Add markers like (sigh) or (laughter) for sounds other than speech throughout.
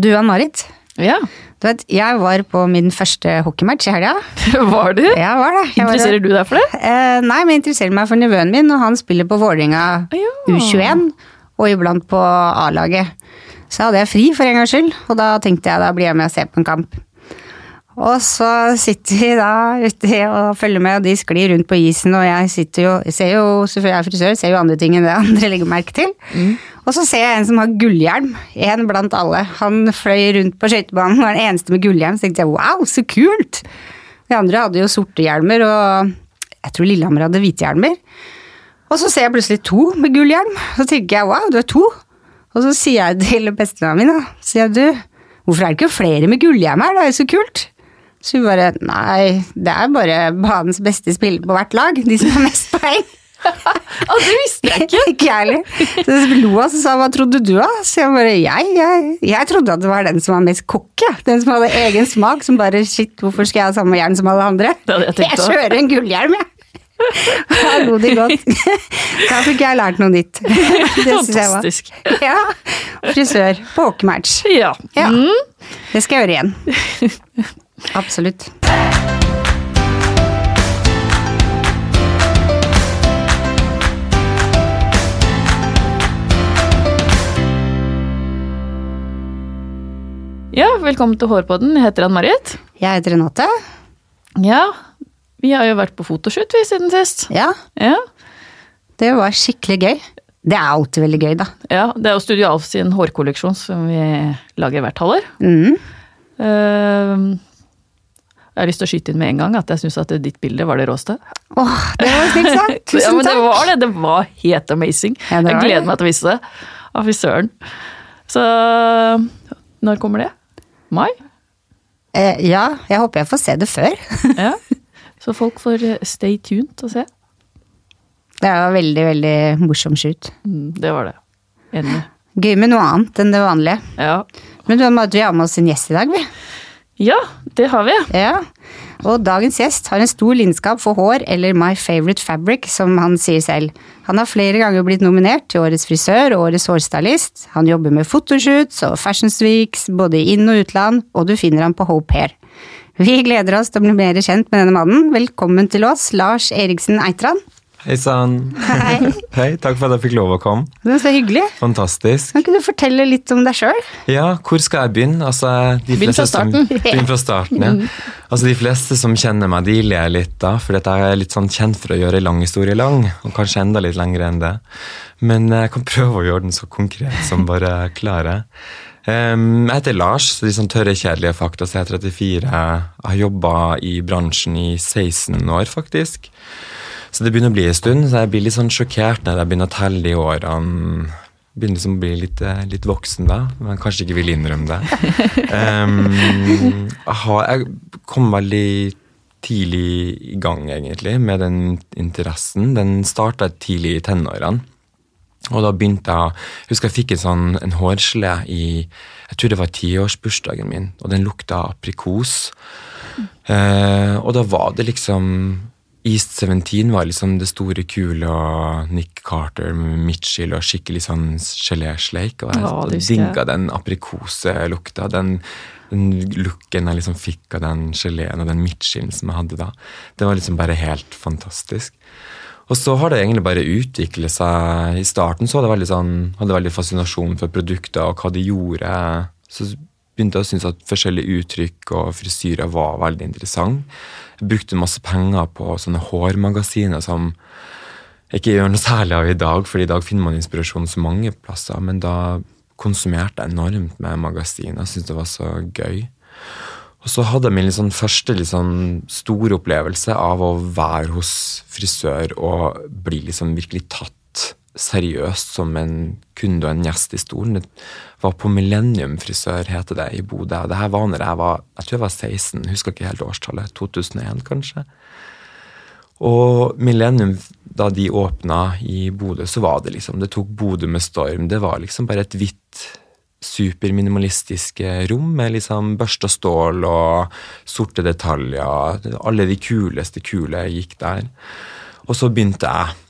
Du Ann-Marit, Ja, du vet, jeg var på min første hockeymatch i helga. (laughs) var du? Ja, var det. Jeg var Interesserer du deg for det? Eh, nei, men jeg interesserer meg for nevøen min, og han spiller på Vålerenga Ja. U21, og iblant på A-laget. Så hadde jeg fri for en gangs skyld, og da tenkte jeg da blir jeg med og ser på en kamp. Og så sitter vi da ute og følger med, og de sklir rundt på isen, og jeg sitter jo, ser jo, selvfølgelig jeg er frisør, ser jo andre ting enn det andre legger merke til. Og så ser jeg en som har gullhjelm, en blant alle. Han fløy rundt på skøytebanen, var den eneste med gullhjelm, så tenkte jeg wow, så kult! De andre hadde jo sorte hjelmer, og jeg tror Lillehammer hadde hvite hjelmer. Og så ser jeg plutselig to med gullhjelm, så tenker jeg wow, du er to. Og så sier jeg til bestevenninna mi, da, sier jeg du, hvorfor er det ikke flere med gullhjelm her, det er jo så kult. Så hun bare nei, det er bare banens beste spiller på hvert lag, de som har mest poeng. (laughs) Ah, det visste jeg ikke! ikke jeg heller. Så jeg lo av, så sa hva trodde du da? Så jeg bare jeg, jeg, jeg trodde at det var den som var mest kokk. Den som hadde egen smak, som bare shit, hvorfor skal jeg ha samme hjelm som alle andre? Det hadde jeg tenkt også. kjører en gullhjelm, jeg. (laughs) Da lo de godt. (laughs) Da fikk jeg lært noe nytt. Det synes jeg var. Fantastisk. Ja. Frisør på hockeymatch. Ja. Ja. Mm. Det skal jeg gjøre igjen. Absolutt. Ja, velkommen til Hårpodden. Jeg heter Ann-Marit. Jeg heter Renate. Ja, vi har jo vært på fotoshoot vi siden sist. Ja, Ja. det var skikkelig gøy. Det er alltid veldig gøy, da. ja, det er jo Studio Alf sin hårkolleksjon som vi lager hvert halvår. Mm. Eh, jeg har lyst til å skyte inn med en gang at jeg syns at ditt bilde var det råeste. Åh, det var snilt sagt. (laughs) ja, Tusen men det var det. Det var helt amazing. Ja, var jeg gleder det. meg til å vise det. Av fy søren. Så når kommer det? Mai? Eh, ja, jeg håper jeg får se det før. (laughs) Ja. Så folk får eh, stay tuned og se. Det var veldig, veldig morsom shoot. Mm, det var det. Enig. Gøy med noe annet enn det vanlige. Ja. Men du har med oss en gjest i dag, vi. ja, det har vi. Ja. Og dagens gjest har en stor lidenskap for hår, eller My Favorite Fabric, som han sier selv. Han har flere ganger blitt nominert til Årets frisør og Årets hårstylist. Han jobber med fotoshoots og fashionsweeks både i inn- og utland, og du finner ham på Hope Hair. Vi gleder oss til å bli mer kjent med denne mannen. Velkommen til oss, Lars Eriksen Eitran. Hei sann. Hei. (laughs) Hei, takk for at jeg fikk lov å komme. Det var så hyggelig. Fantastisk. Kan ikke du fortelle litt om deg sjøl? Ja, hvor skal jeg begynne? Altså, Begynn fra som- starten. (laughs) Begynn fra starten, ja. Altså, de fleste som kjenner meg, de ler litt da, for jeg er litt sånn kjent for å gjøre lang historie lang, og kanskje enda litt lengre enn det. Men jeg kan prøve å gjøre den så konkret som (laughs) bare klarer. Um, jeg heter Lars, så de sånn tørre, kjedelige fakta, så jeg er 34. Jeg har jobba i bransjen i 16 år, faktisk. Så det begynner å bli en stund, så jeg blir litt sånn sjokkert når jeg begynner å telle de årene. Begynner liksom å bli litt, eh, litt voksen da, men kanskje ikke vil innrømme det. (laughs) Um, jeg, kom veldig tidlig i gang, egentlig, med den interessen. Den starta tidlig i tenårene. Og da begynte jeg Jeg husker jeg fikk en sånn en hårgelé i Jeg tror det var tiårsbursdagen min, og den lukta aprikos. Eh, og da var det liksom East 17 var liksom det store, kule, og Nick Carter Mitchell og skikkelig sånn gelésleik. Og jeg Ja, digga den aprikoselukta. Den, den looken jeg liksom fikk av den geleen og den Mitchellen som jeg hadde da. Det var liksom bare helt fantastisk. Og så har det egentlig bare utviklet seg. I starten så hadde jeg veldig, sånn, hadde veldig fascinasjon for produkter og hva de gjorde. Så begynte jeg å synes at forskjellige uttrykk og frisyrer var veldig interessant. Brukte masse penger på sånne hårmagasiner som jeg ikke gjør noe særlig av i dag, for i dag finner man inspirasjon så mange plasser. Men da konsumerte jeg enormt med magasin. Jeg syntes det var så gøy. Og så hadde jeg min liksom første liksom store opplevelse av å være hos frisør og bli liksom virkelig tatt seriøst som en kunde og en gjest i stolen. Det var på Millennium frisør, heter det, i Bodø. Det her var når jeg var jeg tror jeg var 16, husker ikke helt årstallet. 2001, kanskje. Og Millennium, da de åpna i Bodø, så var det liksom Det tok Bodø med storm. Det var liksom bare et hvitt superminimalistiske rom med liksom børsta stål og sorte detaljer. Alle de kuleste kule gikk der. Og så begynte jeg.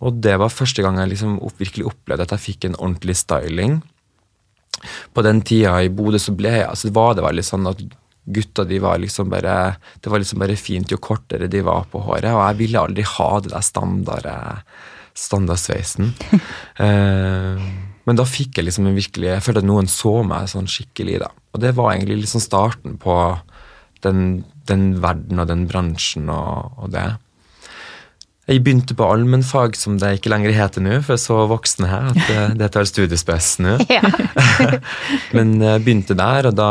Og det var første gang jeg liksom virkelig opplevde at jeg fikk en ordentlig styling. på den tida i Bodø så ble jeg, altså var det veldig sånn at gutta de var liksom bare Det var liksom bare fint jo kortere de var på håret, og jeg ville aldri ha det der standard, standardsveisen. (laughs) eh, men da fikk jeg liksom en virkelig Jeg følte at noen så meg sånn skikkelig, da. Og det var egentlig liksom starten på den, den verden og den bransjen og, og det. Jeg begynte på allmennfag, som det ikke lenger heter nå, for jeg så voksne her at det, det tar studiespes nå. (laughs) Men jeg begynte der, og da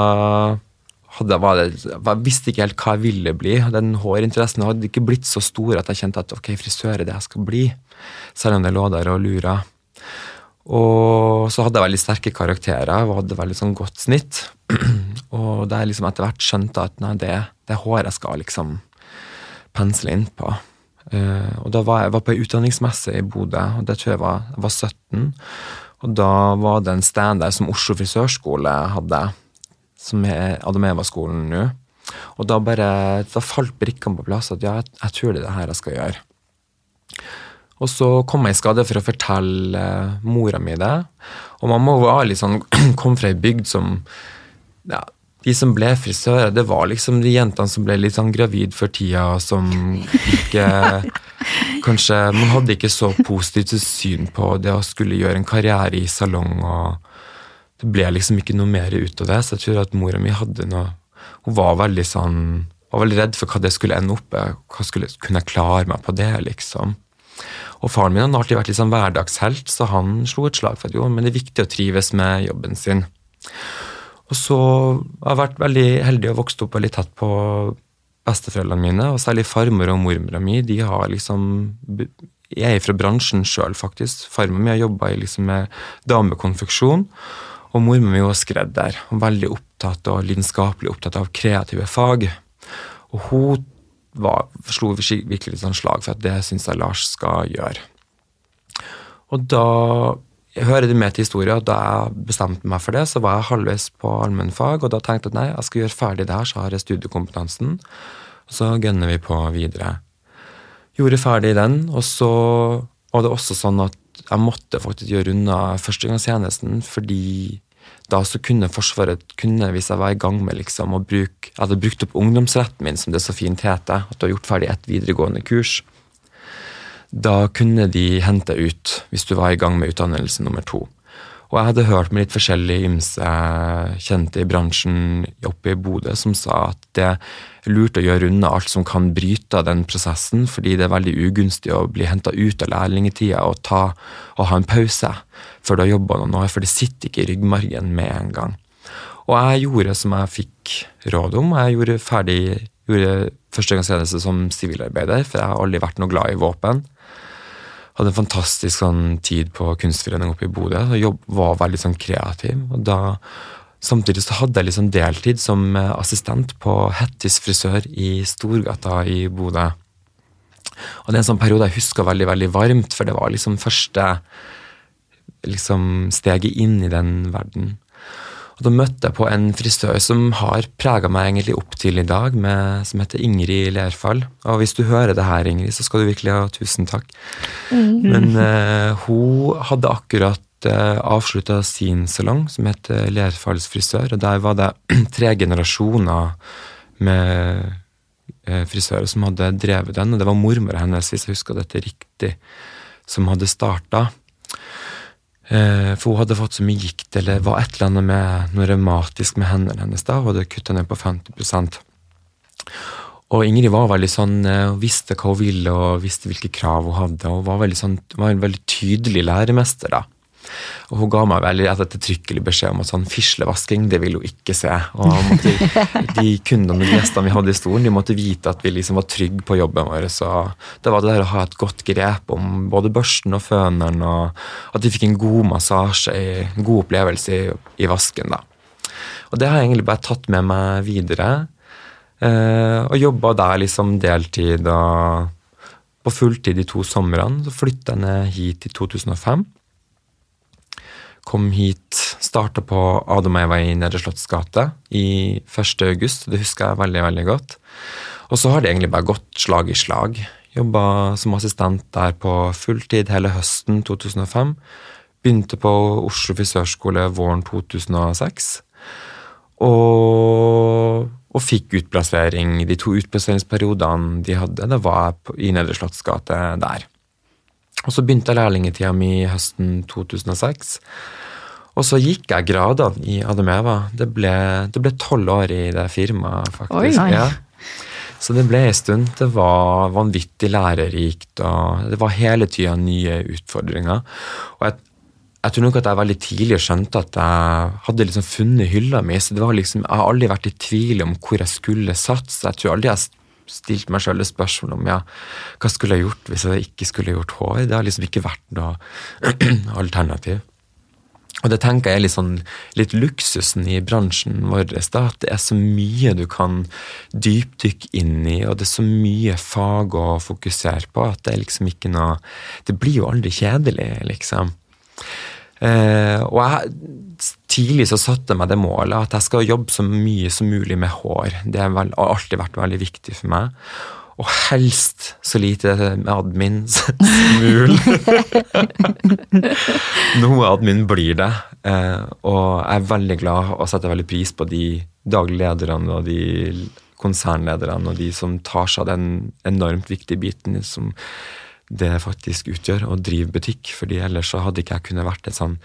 hadde, var det, jeg visste ikke helt hva jeg ville bli. Den hårinteressen hadde ikke blitt så stor at jeg kjente at ok, frisør er det jeg skal bli. Selv om det lå der og lura. Og så hadde jeg veldig sterke karakterer og hadde veldig sånn godt snitt. (clears throat) og der jeg liksom etter hvert skjønte at nei, det, det er hår jeg skal liksom pensle inn på. Uh, og da var jeg var på ei utdanningsmesse i Bodø, og det tror jeg var, jeg var 17. Og da var det en stand der som Oslo frisørskole hadde, som er Adameva-skolen nå. Og da bare da falt brikkene på plass at ja, jeg, jeg tror det er det her jeg skal gjøre. Og så kom jeg i skade for å fortelle uh, mora mi det. Og mamma var litt sånn, (clears throat) kom fra ei bygd som ja, de som ble frisører, det var liksom de jentene som ble litt sånn gravid for tida, som ikke (laughs) Kanskje Man hadde ikke så positivt syn på det å skulle gjøre en karriere i salong, og det ble liksom ikke noe mer ut av det. Så jeg tror at mora mi hadde noe Hun var veldig sånn var veldig redd for hva det skulle ende opp med. Hva skulle kunne jeg klare meg på det, liksom. Og faren min har alltid vært litt sånn hverdagshelt, så han slo et slag for at jo, men det er viktig å trives med jobben sin. Og så har jeg vært veldig heldig og vokst opp veldig tett på besteforeldrene mine, og særlig farmor og mormora mi. De har liksom Jeg er fra bransjen sjøl, faktisk. Farmor mi har jobba liksom med damekonfeksjon. Og mormor mi var skredder, og veldig opptatt og lidenskapelig opptatt av kreative fag. Og hun var, slo virkelig et slag for at det syns jeg Lars skal gjøre. Og da hører det med til historien, da jeg bestemte meg for det, så var jeg halvveis på allmennfag, og da tenkte jeg at nei, jeg skal gjøre ferdig det her, så har jeg studiekompetansen. Og så gønner vi på videre. Gjorde ferdig den, og så var det også sånn at jeg måtte faktisk gjøre unna førstegangstjenesten, fordi da så kunne Forsvaret, kunne, hvis jeg var i gang med liksom å bruke Jeg hadde brukt opp ungdomsretten min, som det så fint heter, at du har gjort ferdig et videregående kurs da kunne de hente ut hvis du var i gang med utdannelse nummer to. Og jeg hadde hørt med litt forskjellige ymse kjente i bransjen oppe i Bodø som sa at det er lurt å gjøre unna alt som kan bryte av den prosessen, fordi det er veldig ugunstig å bli henta ut av lærlingtida og, og ha en pause før du har jobba noen år, for det sitter ikke i ryggmargen med en gang. Og jeg gjorde som jeg fikk råd om. Jeg gjorde ferdig gjorde førstegangstjeneste som sivilarbeider, for jeg har aldri vært noe glad i våpen hadde en fantastisk sånn, tid på kunstforening oppe i Bodø. og jobb, Var veldig sånn kreativ. og da Samtidig så hadde jeg liksom deltid som eh, assistent på Hettis frisør i Storgata i Bodø. Og det er en sånn periode jeg husker veldig veldig varmt, for det var liksom første liksom steget inn i den verden. Og Da møtte jeg på en frisør som har prega meg egentlig opp til i dag, med, som heter Ingrid Lerfall. Og hvis du hører det her, Ingrid, så skal du virkelig ha tusen takk. Mm. Men uh, hun hadde akkurat uh, avslutta sin salong, som heter Lerfalls frisør. Og der var det (clears throat) tre generasjoner med uh, frisører som hadde drevet den. Og det var mormora hennes, hvis jeg husker dette riktig, som hadde starta. Eh, for hun hadde fått så mye gikt, eller var et eller annet med noe revmatisk med hendene hennes. da, Hun hadde kutta ned på 50 Og Ingrid var veldig sånn, eh, hun visste hva hun ville og visste hvilke krav hun hadde. og var, veldig sånn, var en veldig tydelig læremester. da. Og hun ga meg veldig ettertrykkelig beskjed om at sånn fislevasking, det ville hun ikke se. Og måtte, (laughs) de kundene og gjestene vi hadde i stolen, de måtte vite at vi liksom var trygge på jobben vår. Så det var det der å ha et godt grep om både børsten og føneren, og at de fikk en god massasje, en god opplevelse i, i vasken. da. Og det har jeg egentlig bare tatt med meg videre. Eh, og jobba der liksom deltid og på fulltid de to somrene. Så flytta jeg ned hit i 2005 kom hit, starta på Adamøyva i Nedre Slottsgate i 1. august. Det husker jeg veldig, veldig godt. Og så har det egentlig bare gått slag i slag. Jobba som assistent der på fulltid hele høsten 2005. begynte på Oslo frisørskole våren 2006. Og, og fikk utplassering. De to utplasseringsperiodene de hadde, det var jeg i Nedre Slottsgate der. Og så begynte jeg lærlingetida mi høsten 2006. Og så gikk jeg gradene i Ademeva. Det ble tolv år i det firmaet, faktisk. Oi, ja. Så det ble en stund. Det var vanvittig lærerikt, og det var hele tida nye utfordringer. Og jeg, jeg, tror nok at jeg veldig tidlig skjønte at jeg hadde liksom funnet hylla mi. så det var liksom, Jeg har aldri vært i tvil om hvor jeg skulle satse. Jeg tror aldri jeg stilte meg sjøl spørsmål om ja, hva skulle jeg gjort hvis jeg ikke skulle gjort hår. Det har liksom ikke vært noe (clears throat) alternativ. Og det tenker jeg er litt, sånn, litt luksusen i bransjen vår. Da, at det er så mye du kan dypdykke inn i, og det er så mye fag å fokusere på at det er liksom ikke noe Det blir jo aldri kjedelig, liksom. Eh, og jeg, tidlig så satte jeg meg det målet at jeg skal jobbe så mye som mulig med hår. Det har alltid vært veldig viktig for meg. Og helst så lite admin som mulig. (laughs) Noe admin blir det. Eh, og jeg er veldig glad og setter veldig pris på de daglige lederne og de konsernlederne og de som tar seg av den enormt viktige biten som det faktisk utgjør, å drive butikk. fordi ellers så hadde ikke jeg kunnet vært en sånn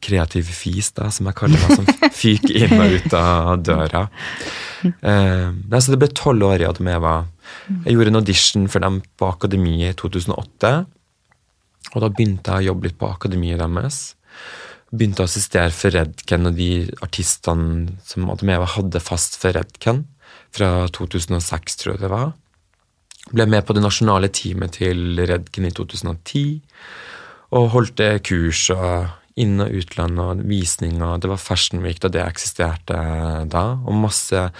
kreativ fis, da, som jeg kaller meg, som (laughs) fyker inn og ut av døra. Eh, så det ble tolv år i Admeva. Jeg gjorde en audition for dem på Akademiet i 2008. Og da begynte jeg å jobbe litt på akademiet deres. Begynte å assistere for Redken og de artistene som Admeva hadde fast for Redken fra 2006, tror jeg det var. Ble med på det nasjonale teamet til Redken i 2010. Og holdt kurs og inn- og utland og visninger. Det var Fashion Week da det eksisterte da. Og masse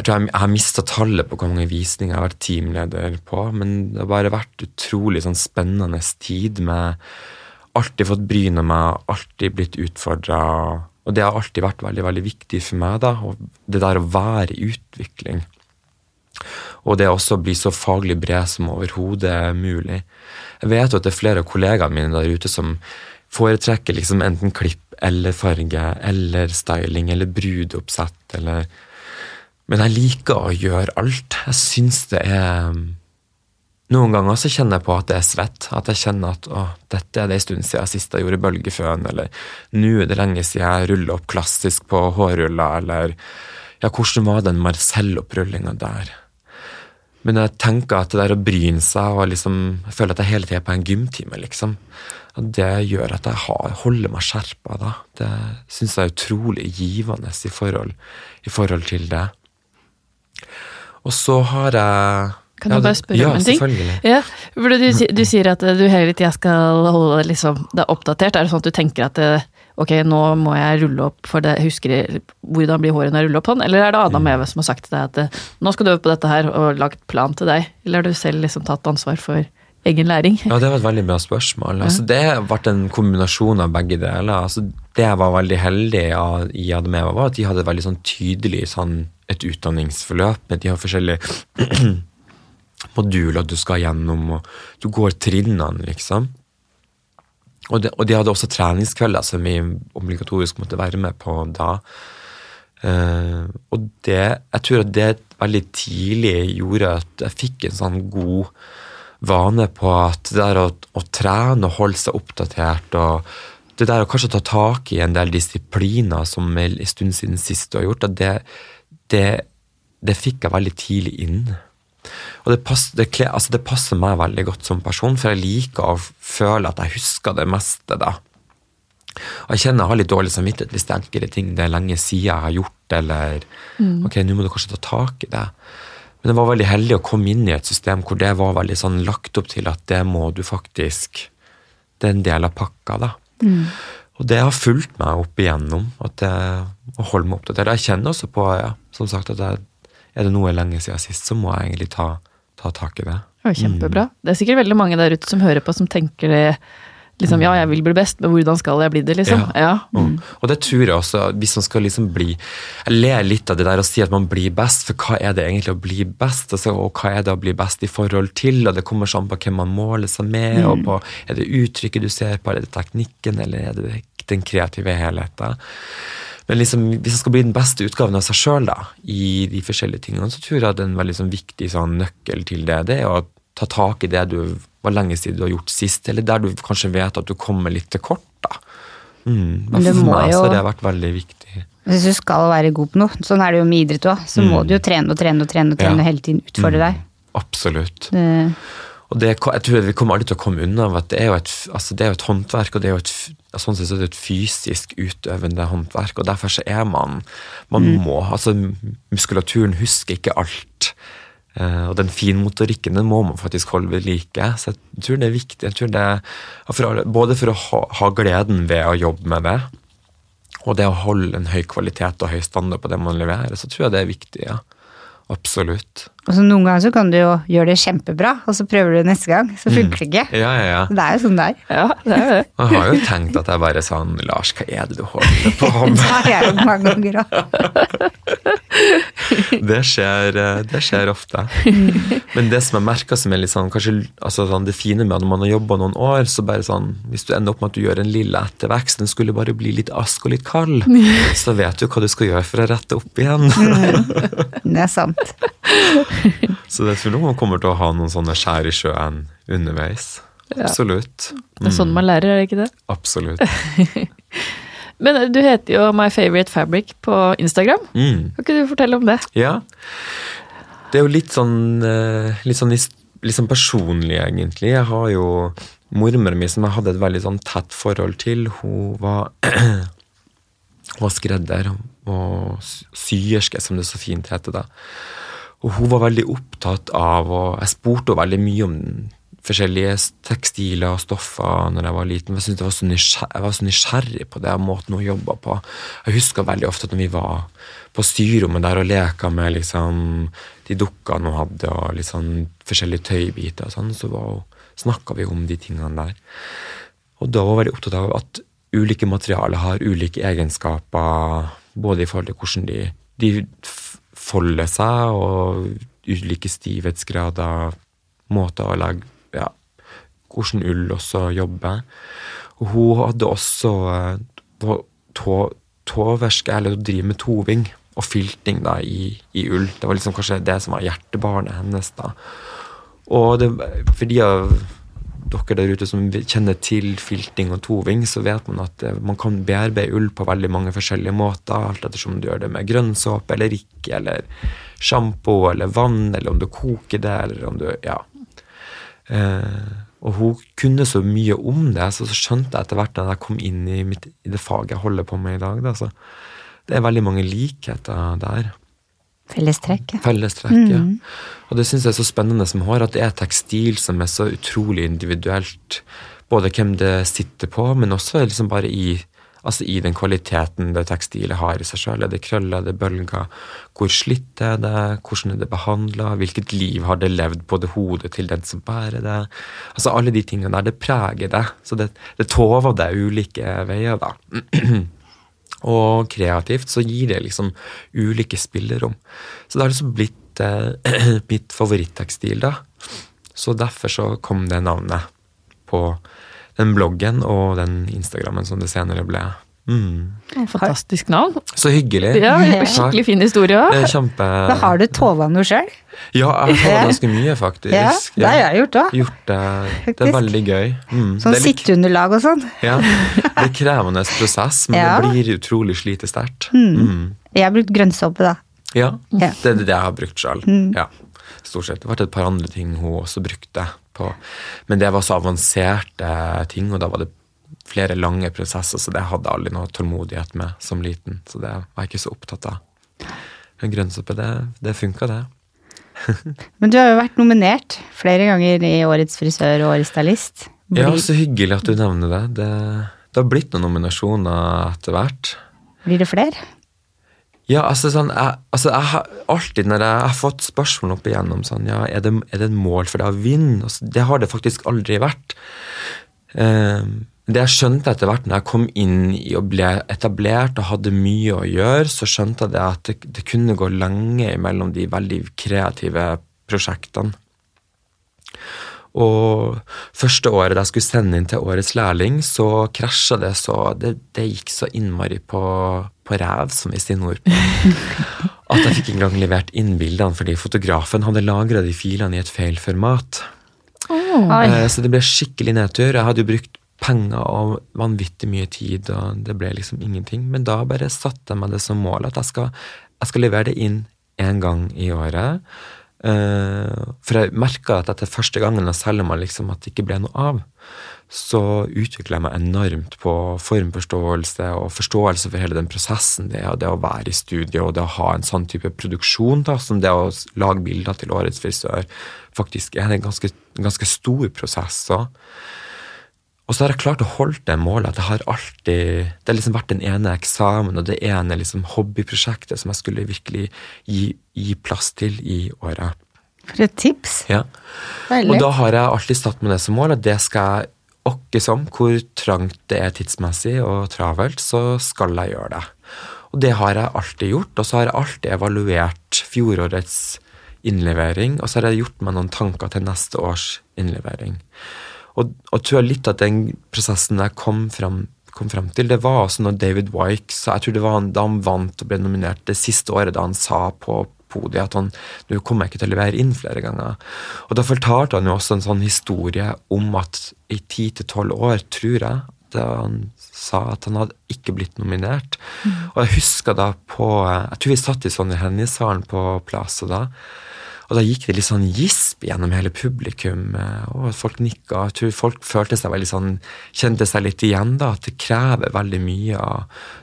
Jeg tror jeg, har mista tallet på hvor mange visninger jeg har vært teamleder på, men det har bare vært utrolig sånn spennende tid med Alltid fått bryne meg, alltid blitt utfordra. Og det har alltid vært veldig veldig viktig for meg. da, og Det der å være i utvikling. Og det også blir så faglig bred som overhodet mulig. Jeg vet jo at det er flere av kollegaene mine der ute som foretrekker liksom enten klipp eller farge eller styling eller brudeoppsett eller Men jeg liker å gjøre alt. Jeg syns det er Noen ganger så kjenner jeg på at det er svett. At jeg kjenner at å, dette er det en stund siden sist jeg gjorde bølgeføn, eller nå er det lenge siden jeg ruller opp klassisk på hårruller, eller ja, hvordan var den Marcel-opprullinga der? Men jeg tenker at det der å bryne seg og liksom Jeg føler at jeg hele tida er på en gymtime, liksom det gjør at jeg har, holder meg skjerpa. da. Det syns jeg er utrolig givende i forhold, i forhold, til det. Og så har jeg Kan jeg bare spørre ja, om en ting? Ja, for du, du, sier at du hele tida skal holde liksom, det oppdatert. Er det sånn at du tenker at ok, nå må jeg rulle opp, for det, jeg husker hvordan blir håret når jeg ruller opp sånn? Eller er det Adam. Eve som har sagt til deg at nå skal du øve på dette her, og lagt plan til deg? Eller har du selv liksom tatt ansvar for egen læring? Ja, Det var et veldig bra spørsmål. Altså, det ble en kombinasjon av begge deler. Altså, det jeg var veldig heldig i Ademeva, var at de hadde veldig sånn tydelig sånn, et utdanningsforløp. med De har forskjellige (clears throat) moduler du skal gjennom, og du går trinnene, liksom. Og de, og de hadde også treningskvelder som vi obligatorisk måtte være med på da. Uh, og det, jeg tror at det veldig tidlig gjorde at jeg fikk en sånn god vane på at det der å, å trene og holde seg oppdatert og det der å kanskje ta tak i en del disipliner som en stund siden sist du har gjort, det, det, det, fikk jeg veldig tidlig inn. Og det, passer, det, altså det, passer meg veldig godt som person, for jeg liker å føle at jeg husker det meste da. Og jeg kjenner jeg har litt dårlig samvittighet hvis det er enkelte ting det er lenge siden jeg har gjort, eller mm. ok, nå må du kanskje ta tak i det. Men det var veldig heldig å komme inn i et system hvor det var veldig sånn lagt opp til at det må du faktisk Det er en del av pakka, da. Mm. Og det har fulgt meg opp igjennom. at jeg, Å holde meg oppdatert. Jeg kjenner også på, ja, som sagt, at jeg, er det noe lenge siden sist, så må jeg egentlig ta, ta tak i det. Ja, kjempebra. Mm. Det er sikkert veldig mange der ute som hører på, som tenker det liksom ja, jeg vil bli best, men hvordan skal jeg bli det, liksom? Ja. Mm. Og det tror jeg også, hvis man skal liksom bli Jeg ler litt av det der å si at man blir best, for hva er det egentlig å bli best? Altså, og hva er det å bli best i forhold til? Og det kommer sånn på hvem man måler seg med, og på er det uttrykket du ser på, er det teknikken, eller er det den kreative helheten? Men liksom, hvis jeg skal bli den beste utgaven av seg sjøl i de forskjellige tingene, så tror jeg at en veldig sånn, viktig sånn, nøkkel til det, det er å ta tak i det du var lenge siden du har gjort sist, eller der du kanskje vet at du kommer litt til kort. da. Mm. Men for meg så har det vært veldig viktig. Hvis du skal være god på noe, sånn er det jo med idrett òg, så mm. må du jo trene og trene og trene og trene ja. hele tiden. Utfordre mm. deg. Absolutt. Det... Og det, jeg tror Vi kommer aldri til å komme unna at det er jo et, altså det er jo et håndverk, og det er jo et, sånn sett er det et fysisk utøvende håndverk. og Derfor så er man Man mm. må altså Muskulaturen husker ikke alt. Eh, og den finmotorikken den må man faktisk holde ved like. Så jeg tror det er viktig. jeg tror det for, Både for å ha, ha, gleden ved å jobbe med det, og det å holde en høy kvalitet og høy standard på det man leverer, så tror jeg det er viktig. ja. Absolutt. Og så Noen ganger så kan du jo gjøre det kjempebra, og så prøver du neste gang, så funker det ikke. Mm. Ja, ja, ja. Det er jo sånn det er. Ja, det er det. Jeg har jo tenkt at jeg bare sånn Lars, hva er det du holder på (laughs) med? det har jeg jo mange ganger òg. (laughs) eh, det skjer ofte. (laughs) Men det som jeg merker som er litt sånn, kanskje altså sånn, det fine med at når man har jobba noen år, så bare sånn Hvis du ender opp med at du gjør en lille ettervekst, den skulle bare bli litt ask og litt kald, så vet du hva du skal gjøre for å rette opp igjen. det er sant. (laughs) så det tror jeg man kommer til å ha noen sånne skjær i sjøen underveis. Absolutt. Mm. Det er sånn man lærer, er det ikke det? Absolutt. (laughs) Men du heter jo My Favorite Fabric på Instagram. Mm. Kan ikke du fortelle om det? Ja. Det er jo litt sånn, eh, litt sånn, litt sånn personlig, egentlig. Jeg har jo mormoren min som jeg hadde et veldig sånn tett forhold til. Hun var, (clears throat) var skredder og syerske, som det så fint heter da. Og hun var veldig opptatt av, og jeg spurte henne veldig mye om forskjellige tekstiler og stoffer når jeg var liten. Jeg, jeg, var jeg var så nysgjerrig på det måten hun jobba på. Jeg husker veldig ofte at når vi var på styrrommet der og leka med liksom, de dukkene hun hadde, og liksom, forskjellige tøybiter, og sånn, så snakka vi om de tingene der. Og da var jeg veldig opptatt av at ulike materialer har ulike egenskaper, både i forhold til hvordan de, de folder seg, og ulike stivhetsgrader, måter å lage ja, hvordan ull også jobber. Og hun hadde også eh, tåverske, eller å drive med toving og filting da, i, i, ull. Det var liksom kanskje det som var hjertebarnet hennes. da. Og det, for av dere der ute som kjenner til filting og toving, så vet man at eh, man kan bearbeide ull på veldig mange forskjellige måter. Alt ettersom du gjør det med grønnsåpe eller ikke, eller sjampo eller vann, eller om du koker det, eller om du Ja. Eh, og hun kunne så mye om det, så, skjønte jeg etter hvert da jeg kom inn i, mitt, i det faget jeg holder på med i dag. Da, så det er veldig mange likheter der. Fellestrekk. Fellestrekk, mm. ja. Og det syns jeg er så spennende som hår, at det er tekstil som er så utrolig individuelt. Både hvem det sitter på, men også liksom bare i Altså i den kvaliteten det tekstilet har i seg sjøl. Er det krøller, er det bølger? Hvor slitt er det? Hvordan er det behandla? Hvilket liv har det levd på det hodet til den som bærer det? Altså Alle de tingene der, det preger det. Så det, det tover det ulike veier, da. (clears throat) Og kreativt så gir det liksom ulike spillerom. Så det har liksom blitt eh, (clears throat) mitt favoritttekstil, da. Så derfor så kom det navnet på den bloggen og den Instagrammen som det senere ble. Mm. Fantastisk navn. Så hyggelig. Ja, Skikkelig fin historie òg. Kjempe... Da har du tova noe sjøl? Ja, jeg har ganske mye, faktisk. Ja, Det har jeg gjort òg. Det, det er veldig gøy. Mm. Sånn sitteunderlag og sånn. Ja, Det er krevende prosess, men ja. det blir utrolig slitesterkt. Mm. Mm. Jeg har brukt grønnsåpe, da. Ja, det er det jeg har brukt sjøl. Mm. Ja. Stort sett. Det vært et par andre ting hun også brukte på. Men det var så avanserte ting, og da var det flere lange prosesser, så det hadde jeg aldri noe tålmodighet med som liten. Så det var jeg ikke så opptatt av. Men grønnsuppe, det, det funka, det. (laughs) Men du har jo vært nominert flere ganger i Årets frisør og Årets stylist. Blir... Ja, så hyggelig at du nevner det. det. Det har blitt noen nominasjoner etter hvert. Blir det flere? Ja, altså sånn, jeg, altså jeg har alltid når jeg har fått spørsmål opp igjennom sånn, ja, er det, er det en mål for deg å vinne? Altså, det har det faktisk aldri vært. Eh, det jeg skjønte etter hvert når jeg kom inn i og ble etablert og hadde mye å gjøre, så skjønte jeg at det, det kunne gå lenge mellom de veldig kreative prosjektene. Og første året jeg skulle sende inn til årets lærling, så krasja det så Det, det gikk så innmari på, på ræv, som vi sier nordpå, (laughs) at jeg fikk ikke engang levert inn bildene fordi fotografen hadde lagra de filene i et feil format. Oi. Eh, Så det ble skikkelig nedtur. Jeg hadde jo brukt penger og vanvittig mye tid, og det ble liksom ingenting. Men da bare satte jeg meg det som mål at jeg skal, jeg skal levere det inn én gang i året. Eh, For jeg merka at etter første gangen, selv om man liksom at det ikke ble noe av, så utvikla jeg meg enormt på formforståelse og forståelse for hele den prosessen det er, det å være i studio og det å ha en sånn type produksjon da, som det å lage bilder til årets frisør faktisk er en ganske, ganske stor prosess. Så. Og så har jeg klart å holde det målet. at jeg har alltid, Det har liksom vært den ene eksamen og det ene liksom hobbyprosjektet som jeg skulle virkelig gi, gi plass til i året. For et tips. Ja. Veldig. Og da har jeg alltid satt meg det som mål at det skal jeg åkke som, hvor trangt det er tidsmessig og travelt, så skal jeg gjøre det. Og det har jeg alltid gjort, og så har jeg alltid evaluert fjorårets innlevering, og så har jeg gjort meg noen tanker til neste års innlevering. Og, og tror litt at den prosessen jeg kom frem, kom fram til, det var også når David Wyke så Jeg tror det var han, da han vant og ble nominert det siste året da han sa på podiet at han nå kommer jeg ikke til å levere inn flere ganger. Og da fortalte han jo også en sånn historie om at i ti til tolv år, tror jeg, da han sa at han hadde ikke blitt nominert. Og jeg husker da på Jeg tror vi satt i Sonja Hennie-salen på Plaza da. Og da gikk det litt sånn gisp gjennom hele publikum, eh, og folk nikka. Jeg tror folk følte seg veldig sånn, kjente seg litt igjen, da, at det krever veldig mye.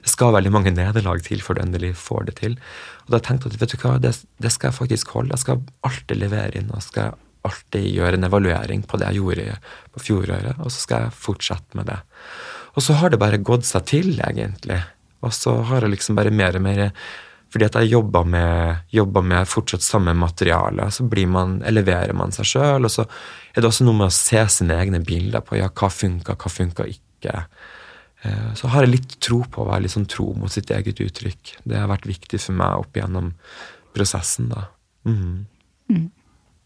Det skal veldig mange nederlag til før du endelig får det til. Og da tenkte jeg at vet du hva, det, det skal jeg faktisk holde. Jeg skal alltid levere inn, og skal alltid gjøre en evaluering på det jeg gjorde på fjoråret, og så skal jeg fortsette med det. Og så har det bare gått seg til, egentlig. Og så har jeg liksom bare mer og mer fordi at jeg jobber med, med fortsatt samme materiale, så man, eleverer man seg sjøl. Og så er det også noe med å se sine egne bilder på ja, hva funka, hva funka ikke. Eh, Så har jeg litt tro på å være litt sånn tro mot sitt eget uttrykk. Det har vært viktig for meg opp igjennom prosessen, da. Mhm.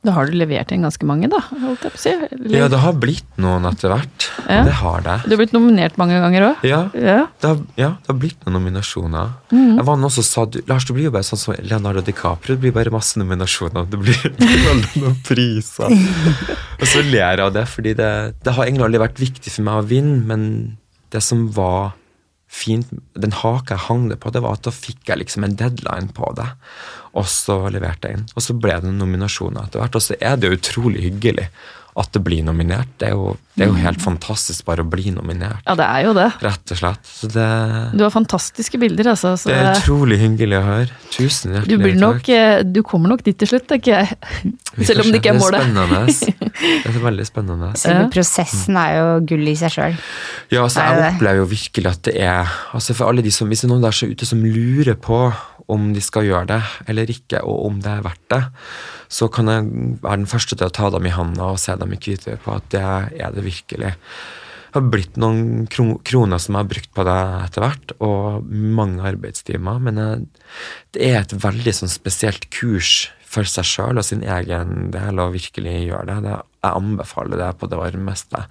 Da har du levert inn ganske mange, da, holdt jeg på å si. Eller- Ja, det har blitt noen etter hvert. Ja. Det har det. Du har blitt nominert mange ganger òg. Ja, Ja. det har, ja, det har blitt noen nominasjoner. Mhm. Jeg var noen som sa du, Lars, det blir jo bare sånn som Leonardo DiCaprio. Det blir bare masse nominasjoner. Det blir, (laughs) det blir aldri noen priser. Og så ler jeg av det, fordi det, det har egentlig aldri vært viktig for meg å vinne, men det som var fint, den haka jeg hang det på, det var at da fikk jeg liksom en deadline på det. Og så leverte jeg inn. Og så ble det nominasjoner etter hvert. Og så er det jo utrolig hyggelig at det blir nominert. Det er jo, det er jo helt fantastisk bare å bli nominert. Ja, det er jo det. Rett og slett. Så det, Du har fantastiske bilder, altså. Så det er utrolig hyggelig å høre. Tusen du, hjertelig blir nok, takk. du kommer nok dit til slutt, tenker jeg. Selv om det ikke er målet. Det er spennende. (laughs) Det er veldig spennende. Selve prosessen er jo gull i seg sjøl. Ja, altså, jeg opplever jo virkelig at det er altså For alle de som, Hvis det er noen der så ute som lurer på om de skal gjøre det eller ikke, og om det er verdt det, så kan jeg være den første til å ta dem i handa og se dem i hvitøyet på at det er det virkelig. Det har blitt noen kroner som jeg har brukt på det etter hvert, og mange arbeidstimer. Men det er et veldig sånn spesielt kurs for seg sjøl og sin egen del og virkelig gjøre det. det. Jeg anbefaler det på det varmeste.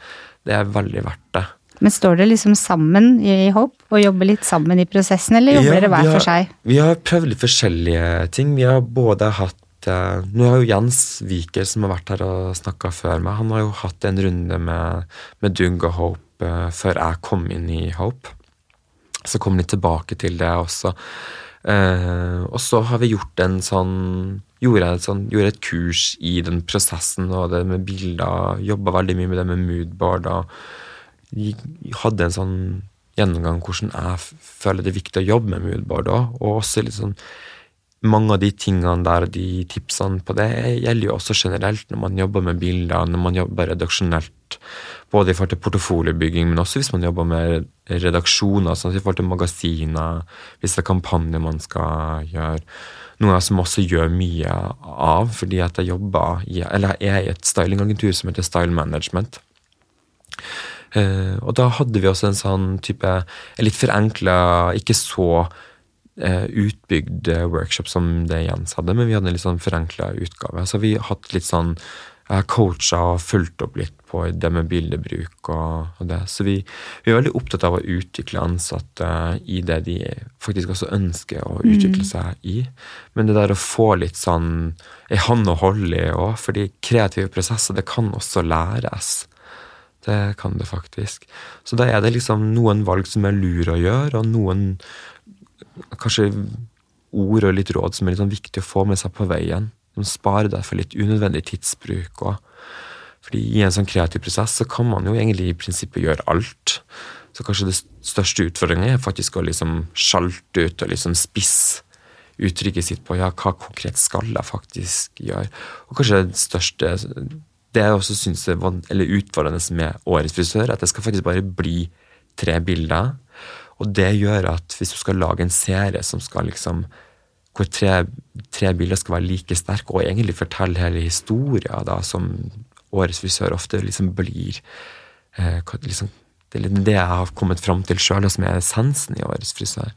Det er veldig verdt det. Men står dere liksom sammen i Hope og jobber litt sammen i prosessen, eller jobber Ja, dere hver har- for seg? Vi har prøvd litt forskjellige ting. Vi har både hatt eh, Nå har jo Jens Viker, som har vært her og snakka før meg, han har jo hatt en runde med, med Doug og Hope eh, før jeg kom inn i Hope. Så kom litt tilbake til det også. Eh, og så har vi gjort en sånn Gjorde et, sånn, gjorde et kurs i den prosessen og det med bilder. Jobba veldig mye med det med moodboard. og hadde en sånn gjennomgang hvordan jeg føler det er viktig å jobbe med moodboard òg. Og også litt sånn mange av de tingene der de tipsene på det gjelder jo også generelt når man jobber med bilder, når man jobber redaksjonelt. Både i forhold til portefoliebygging, men også hvis man jobber med redaksjoner, sånn i forhold til magasiner, hvis det er kampanjer man skal gjøre. Noe som også gjør mye av, fordi at jeg jobber i, eller jeg er i et stylingagentur som heter Style Management. Uh, og da hadde vi også en sånn type en litt forenkla, ikke så uh, utbygd workshop som det Jens hadde, men vi hadde en litt sånn forenkla utgave. Så vi har hatt litt sånn jeg har coacha og fulgt opp litt på det med bildebruk og, og det. Så vi, vi, er veldig opptatt av å utvikle ansatte i det de faktisk også ønsker å utvikle seg i. Men det der å få litt sånn ei hånd å holde i òg, fordi kreative prosesser, det kan også læres. Det kan det faktisk. Så da er det liksom noen valg som er lure å gjøre, og noen kanskje ord og litt råd som er litt sånn viktig å få med seg på veien. Som sparer deg for litt unødvendig tidsbruk. Og, fordi i en sånn kreativ prosess så kan man jo egentlig i prinsippet gjøre alt. Så kanskje det største utfordringen er faktisk å liksom sjalte ut og liksom spisse uttrykket sitt på ja, hva konkret skal jeg faktisk gjøre. Og kanskje det største det jeg også syns er utfordrende med Årets frisør, at det skal faktisk bare bli tre bilder. Og det gjør at hvis du skal lage en serie som skal liksom hvor tre, tre bilder skal være like sterke, og egentlig fortelle hele historien, da, som Årets frisør ofte liksom blir eh, liksom, Det er det jeg har kommet fram til sjøl, som er essensen i Årets frisør.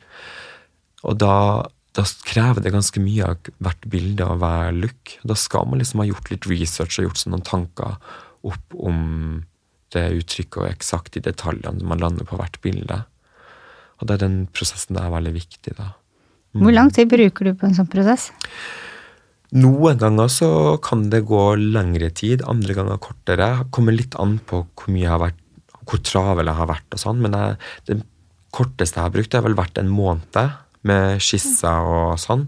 Og da, da, krever det ganske mye av hvert bilde og hver look. Da skal man liksom ha gjort litt research og gjort seg noen tanker opp om det uttrykket og eksakt i detaljene man lander på hvert bilde. Og da er den prosessen der er veldig viktig, da. Hvor lang tid bruker du på en sånn prosess? Noen ganger så kan det gå lengre tid, andre ganger kortere. Kommer litt an på hvor mye jeg har vært, hvor travel jeg har vært og sånn, men jeg, det korteste jeg har brukt, har vel vært en måned med skisser og sånn.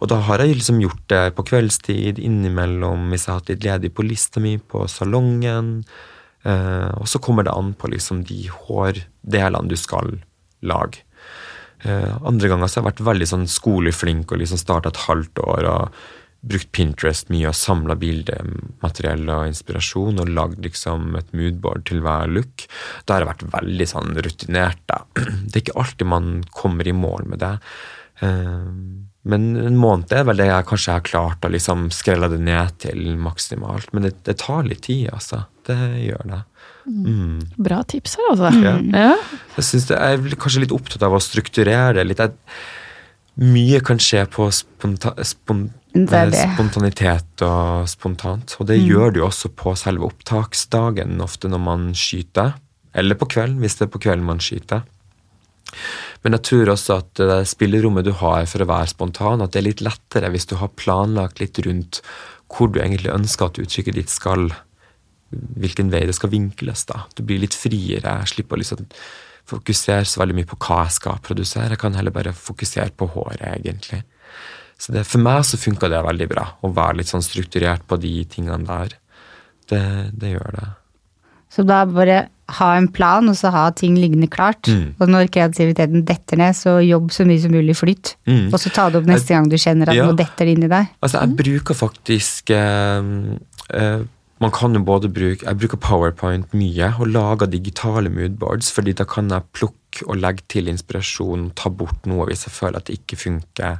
Og da har jeg liksom gjort det på kveldstid, innimellom hvis jeg har hatt litt ledig på lista mi, på salongen. Eh, og så kommer det an på liksom de hårdelene du skal lage. Eh, andre ganger så har jeg vært veldig sånn skoleflink og liksom starta et halvt år og brukt Pinterest mye og samla bildemateriell og inspirasjon og lagd liksom et moodboard til hver look. Da har jeg vært veldig sånn rutinert. Da. (clears throat) Det er ikke alltid man kommer i mål med det. Eh, men en måned er vel det jeg kanskje har klart å liksom skrelle det ned til maksimalt. Men det, det tar litt tid, altså. Det gjør det. Mm. Bra tips her, altså. Ja. Ja. Jeg, synes det, jeg er kanskje litt opptatt av å strukturere det litt. Jeg, mye kan skje på sponta, spon, spontanitet og spontant. Og det mm. gjør det jo også på selve opptaksdagen, ofte når man skyter. Eller på kvelden, hvis det er på kvelden man skyter. Men jeg tror også at det spillerommet du har for å være spontan, at det er litt lettere hvis du har planlagt litt rundt hvor du egentlig ønsker at uttrykket ditt skal hvilken vei det skal vinkles. da. Du blir litt friere. Jeg slipper å liksom fokusere så veldig mye på hva jeg skal produsere. Jeg kan heller bare fokusere på håret, egentlig. Så det, For meg så funka det veldig bra, å være litt sånn strukturert på de tingene der. Det, det gjør det. Så da bare ha en plan, og så ha ting liggende klart. Mm. Og når kreativiteten detter ned, så jobb så mye som mulig flytt. Mm. Og så ta det opp neste gang du kjenner at ja. noe detter inn i deg. Altså, jeg bruker faktisk eh, eh, man kan jo både bruke Jeg bruker Powerpoint mye og lager digitale moodboards, fordi da kan jeg plukke og legge til inspirasjon, ta bort noe hvis jeg føler at det ikke funker.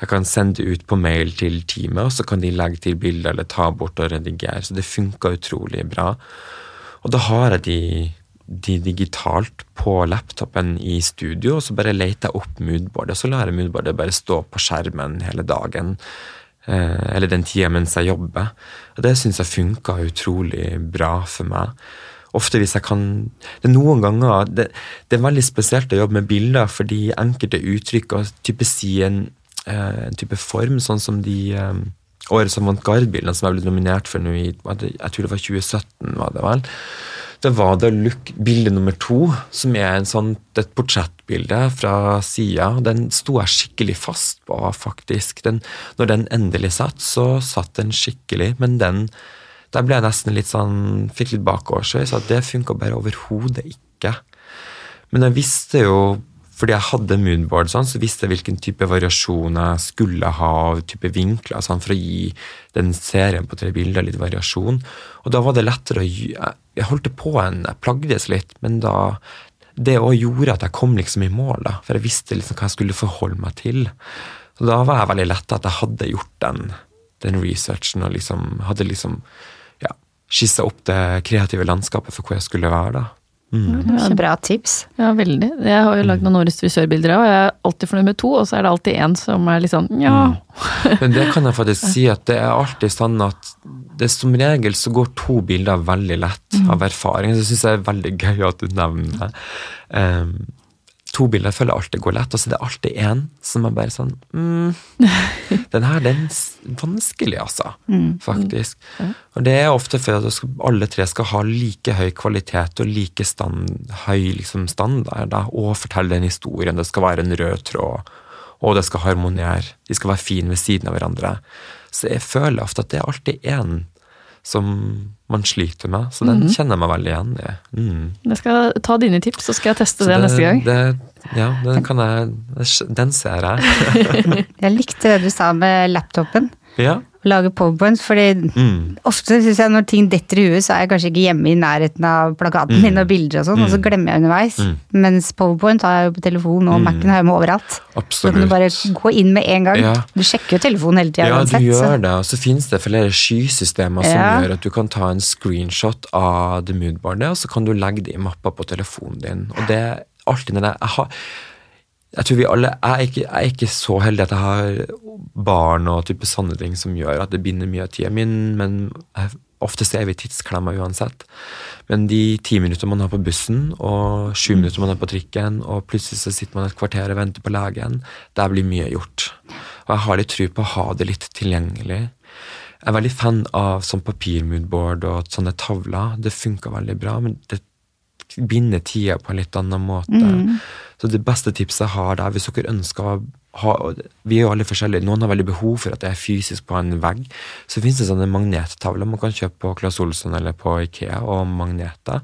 Jeg kan sende ut på mail til teamet, og så kan de legge til bilder eller ta bort og redigere. Så det funker utrolig bra. Og da har jeg de, de digitalt på laptopen i studio, og så bare leter jeg opp moodboardet. og Så lar jeg moodboardet bare stå på skjermen hele dagen. Eh, eller den tida mens jeg jobber. Og det syns jeg funka utrolig bra for meg. Ofte hvis jeg kan Det er noen ganger det, det, er veldig spesielt å jobbe med bilder, fordi enkelte uttrykk og type si en, eh, en type form, sånn som de året som vant Gard-bildene, som jeg ble nominert for nå i jeg tror det var 2017, var det vel det var The Look bilde nummer to, som er sånn, et portrettbilde fra sida. Den sto jeg skikkelig fast på, faktisk. Den, når den endelig satt, så satt den skikkelig, men den der ble jeg nesten litt sånn Fikk litt bakoversveis, at det funka bare overhodet ikke. Men jeg visste jo fordi jeg hadde moonboard, sånn, så visste jeg hvilken type variasjon jeg skulle ha av type vinkler, sånn, for å gi den serien på tre bilder litt variasjon. Og da var det lettere å gi Jeg holdt på en Jeg plagdes litt, men da Det òg gjorde at jeg kom liksom i mål, da, for jeg visste liksom hva jeg skulle forholde meg til. Så da var jeg veldig letta at jeg hadde gjort den, den researchen og liksom hadde liksom ja, skissa opp det kreative landskapet for hvor jeg skulle være. da. Ja, Bra tips. Ja, veldig. Jeg har jo lagd noen årets frisørbilder òg, og jeg er alltid fornøyd med to, og så er det alltid én som er litt sånn ja. Men det kan jeg faktisk (laughs) si at det er alltid sånn at det som regel så går to bilder veldig lett av erfaring. Så syns jeg er veldig gøy at du nevner det. Um, to bilder føler jeg alltid går lett, og så er det alltid én som er bare sånn mm, Den her, den er vanskelig, altså. Faktisk. Og det er ofte for at alle tre skal ha like høy kvalitet og like stand, høy liksom, standard, da, og fortelle den historien. Det skal være en rød tråd, og det skal harmonere. De skal være fine ved siden av hverandre. Så jeg føler ofte at det er alltid én som man sliter med, så den kjenner jeg meg veldig igjen i. Mm. Jeg skal ta dine tips, så skal jeg teste det, det, neste gang. Det, ja, den kan jeg Den ser jeg. (laughs) (laughs) Jeg likte det du sa med laptopen. ja. Å lage powerpoints, fordi Mm. ofte synes jeg når ting detter i huet, så er jeg kanskje ikke hjemme i nærheten av plakaten min og bilder og sånn, og så glemmer jeg underveis. Mens powerpoint har jeg jo på telefonen, og Mac-en har jeg med overalt. Absolutt. Så kan du bare gå inn med en gang. Ja. Du sjekker jo telefonen hele tida Ja, du gjør så- det, og så finnes det flere skysystemer som Ja. gjør at du kan ta en screenshot av the moodboardet, og så kan du legge det i mappa på telefonen din. Og det er alltid når jeg har jeg tror vi alle, er, ikke, er ikke så heldig at jeg har barn og type sånne ting som gjør at det binder mye av tida min, men jeg, ofte er vi tidsklemma uansett. Men de ti minutter man har på bussen, og sju minutter man har på trikken, og plutselig så sitter man et kvarter og venter på legen, der blir mye gjort. Og jeg har litt tro på å ha det litt tilgjengelig. Jeg er veldig fan av sånn papirmoodboard og sånne tavler. Det funker veldig bra, men det binder tida på en litt annen måte. Så det beste tipset jeg har der, hvis dere ønsker å ha Vi er jo alle forskjellige. Noen har veldig behov for at det er fysisk på en vegg. Så finnes det sånne magnettavler man kan kjøpe på Claes Olsson eller på Ikea, og magneter.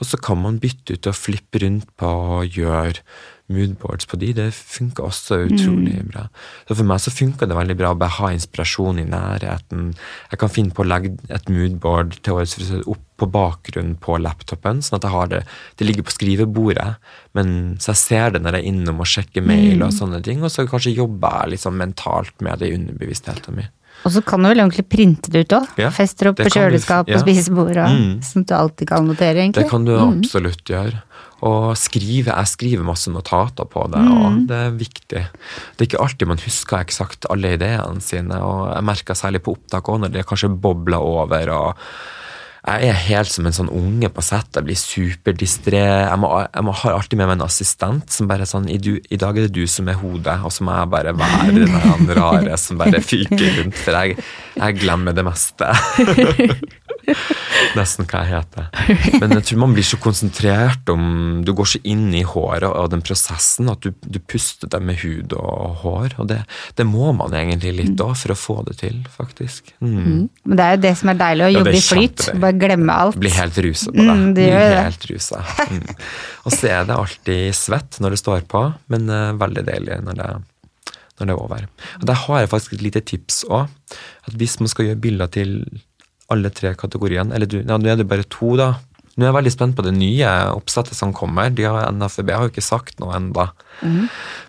Og så kan man bytte ut og flippe rundt på og gjøre moodboards på de. Det funker også utrolig bra. Så for meg så funker det veldig bra å bare ha inspirasjon i nærheten. Jeg kan finne på å legge et moodboard til årets frisør opp på bakgrunnen på laptopen, sånn at jeg har det Det ligger på skrivebordet, men så jeg ser det når jeg er innom og sjekker mail og sånne ting, og så kanskje jobber jeg liksom mentalt med det i underbevisstheten min. Og så kan du vel egentlig printe det ut òg. Ja, Fester opp på kjøleskap du- ja. og spisebord, og, Mm. sånn at du alltid kan notere, egentlig. Det kan du absolutt gjøre. Og skrive, jeg skriver masse notater på det, og det er viktig. Det er ikke alltid man husker eksakt alle ideene sine, og jeg merker særlig på opptak også, når det kanskje bobler over, og jeg er helt som en sånn unge på sett, jeg blir superdistré. Jeg, må, jeg må, har alltid med meg en assistent som bare er sånn, I, du, i dag er det du som er hodet, og så må jeg bare være den der rare som bare fyker rundt, for jeg, jeg glemmer det meste. (laughs) (laughs) Nesten hva jeg heter. Men jeg tror man blir så konsentrert om Du går så inn i håret og den prosessen at du, du puster deg med hud og hår. Og det, det må man egentlig litt òg for å få det til, faktisk. Mm. Men det er jo det som er deilig, å Ja, jobbe i er flyt. Bare glemme alt. Bli helt rusa på det. Mm, det det. helt rusa. Mm. Og så er det alltid svett når det står på, men uh, veldig deilig når det, når det er over. Og Der har jeg faktisk et lite tips òg. Hvis man skal gjøre bilder til alle tre kategoriene, eller du, ja, nå er det bare to, da. Nå er jeg veldig spent på det nye oppsettet som kommer. De har, NFB har jo ikke sagt noe ennå.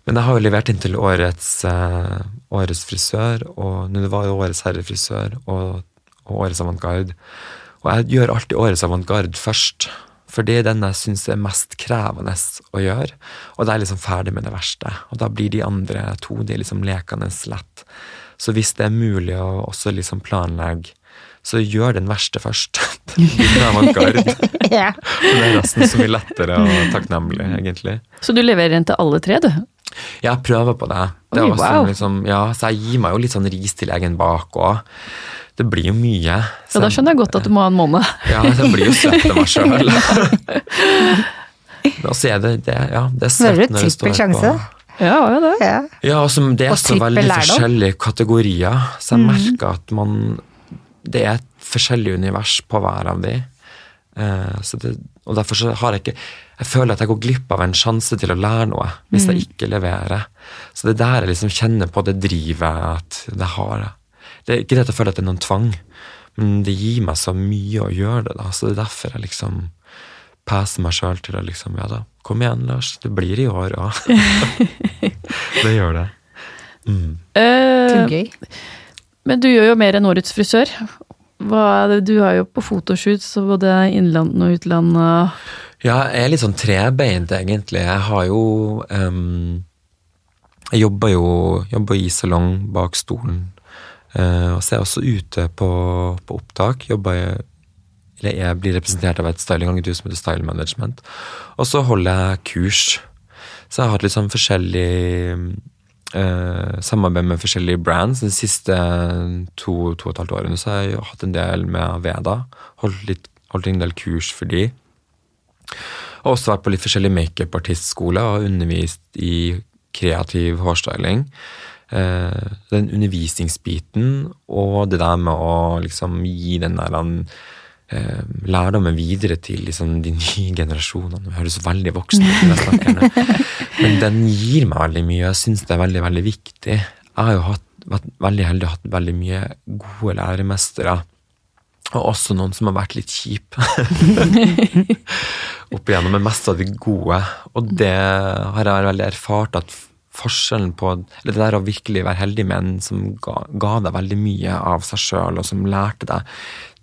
Men jeg har jo levert inn til årets, eh, årets frisør, og nå var jo årets herrefrisør og, og årets avantgarde. Og jeg gjør alltid årets avantgarde først. For det er den jeg syns er mest krevende å gjøre. Og da er jeg liksom ferdig med det verste. Og da blir de andre to de er liksom lekende lett. Så hvis det er mulig å også liksom planlegge, så gjør den verste først. (laughs) Avantgarde. (laughs) Ja. Det er nesten så mye lettere og takknemlig, egentlig. Så du leverer den til alle tre, du? Jeg prøver på det. det er Oi, også wow. liksom, ja, så jeg gir meg jo litt sånn ris til egen bak òg. Det blir jo mye. Så da skjønner jeg godt at du må ha en måned. (laughs) Ja, jeg blir jo svett av meg sjøl. Og så er det det, ja, det er svett når det står på. Ja, ja, det. Ja. Ja, og det er Og så veldig lærdom. forskjellige kategorier, så jeg merker at man Det er et forskjellig univers på hver av de. Eh, så det, og derfor så har jeg ikke Jeg føler at jeg går glipp av en sjanse til å lære noe hvis jeg ikke leverer. Så det er der jeg liksom kjenner på det drivet at det har Det er ikke det at jeg føler at det er noen tvang, men det gir meg så mye å gjøre det, da. Så det er derfor jeg liksom passer meg sjøl til å liksom Ja da, kom igjen, Lars. Det blir i år òg. (laughs) det gjør det. Mm. Uh. Men du gjør jo mer enn årets frisør. Hva? Du er jo på fotoshoots både innland og utland. Ja, jeg er litt sånn trebeint, egentlig. Jeg har jo um, Jeg jobber jo jobber i salong bak stolen. Uh, og så er jeg også ute på, på opptak. Jobber jeg, eller jeg blir representert av et stylingagentur som heter Style Management. Og så holder jeg kurs. Så jeg har hatt litt sånn forskjellig uh, samarbeid med forskjellige brands. De siste to, to og et halvt årene så har jeg hatt en del med Veda. Holdt, litt, holdt en del kurs for de. Og også vært på litt forskjellige makeupartistskoler og undervist i kreativ hårstyling. Eh, den undervisningsbiten og det der med å liksom gi den der eh, lærdommen videre til liksom de nye (laughs) generasjonene. Vi høres veldig voksen ut, når jeg snakker nå. (laughs) men den gir meg veldig mye. Jeg syns det er veldig, veldig viktig. Jeg har jo hatt, vært veldig heldig og hatt veldig mye gode læremestere. Og også noen som har vært litt kjipe. (laughs) Opp igjennom, men mest av de gode. Og det har jeg veldig erfart at forskjellen på eller Det der å virkelig være heldig med en som ga, ga deg veldig mye av seg sjøl, og som lærte deg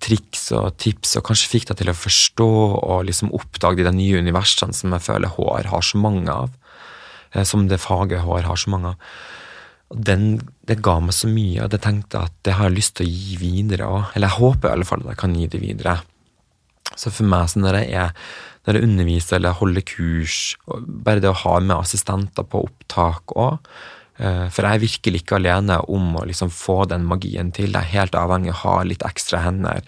triks og tips, og kanskje fikk deg til å forstå og liksom oppdage de nye universene som jeg føler HR har så mange av. Eh, som det faget HR har så mange av. Den, det ga meg så mye, og jeg tenkte at det har jeg lyst til å gi videre òg. Eller jeg håper i alle fall at jeg kan gi det videre. Så for meg, så når jeg er når jeg underviser eller holder kurs, bare det å ha med assistenter på opptak òg eh, For jeg er virkelig ikke alene om å liksom få den magien til. Jeg er helt avhengig av å ha litt ekstra hender.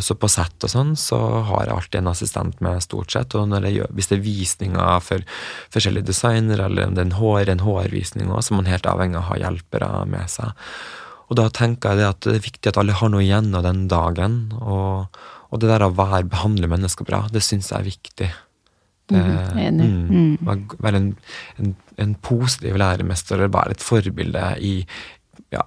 Så på sett og sånn, så har jeg alltid en assistent med, stort sett. Og gjør, hvis det er visninger for forskjellige designere, eller om en, hår, en hårvisning òg, så er man helt avhengig av å ha hjelpere med seg. Og da tenker jeg det at det er viktig at alle har noe igjen av den dagen. og og det der å være, behandle mennesker bra, det syns jeg er viktig. Det, mm, enig. Mm, være en, en, en, positiv læremester være et forbilde i ja,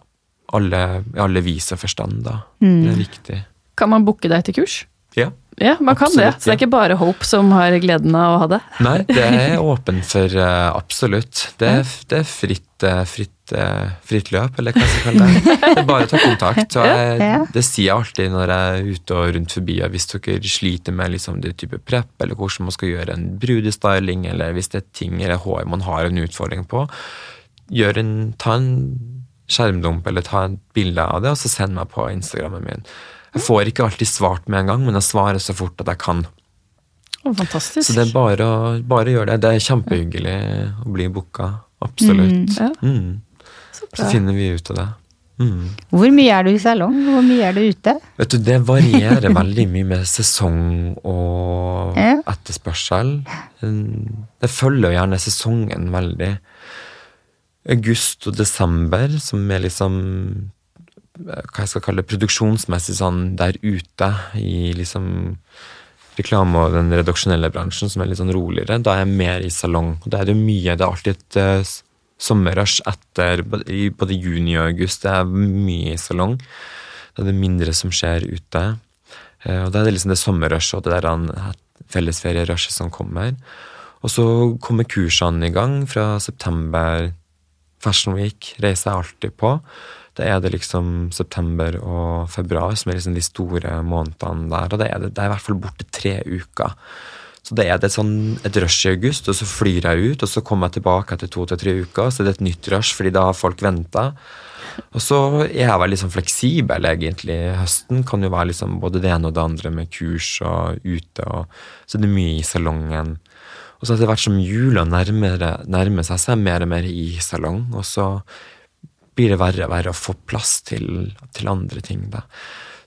alle, alle vis og forstand. Da. Mm. Det er viktig. Kan man booke deg til kurs? Ja. Ja, man kan absolutt, det. Så det er ikke bare Hope som har gleden av å ha det? Nei, det er (laughs) åpent for uh, absolutt. Det er, det er fritt, uh, fritt, uh, fritt, løp, eller hva jeg skal kalle det. Det er bare å ta kontakt. Jeg, det sier jeg alltid når jeg er ute og rundt forbi. og Hvis dere sliter med liksom, det type prep, eller hvordan man skal gjøre en brudestyling, eller hvis det er ting eller hår man har en utfordring på, en, ta en skjermdump eller ta et bilde av det, og så send meg på Instagrammen min. Jeg får ikke alltid svart med en gang, men jeg svarer så fort at jeg kan. Fantastisk. Så det er bare å bare gjøre det. Det er kjempehyggelig å bli booka. Absolutt. Mm, ja. mm. Så, finner vi ut av det. Mm. Hvor mye er du i salong? Hvor mye er du ute? Vet du, Det varierer veldig mye med sesong og etterspørsel. Det følger gjerne sesongen veldig. August og desember, som er liksom hva jeg skal kalle det, produksjonsmessig sånn der ute i liksom reklame og den redaksjonelle bransjen, som er litt sånn roligere, da er jeg mer i salong. Da er det mye, det er alltid et uh, sommerrush etter både juni og august. Det er mye i salong. Da er det mindre som skjer ute. Uh, og da er det liksom det sommerrushet og det der fellesferierushet som kommer. Og så kommer kursene i gang fra september. Fashion Week reiser jeg alltid på. Da er det liksom september og februar som er liksom de store månedene der. Og det er, det, det er i hvert fall borte tre uker. Så det er det sånn et rush i august, og så flyr jeg ut, og så kommer jeg tilbake etter to til tre uker, så det er et nytt rush, fordi da har folk venta. Og så er jeg veldig sånn fleksibel, egentlig. Høsten kan jo være liksom både det ene og det andre med kurs og ute, og så det er mye i salongen. Og så etter hvert som jula nærmer, nærmer seg, så er jeg mer og mer i salong. Og så blir det verre og verre å få plass til, til andre ting. da.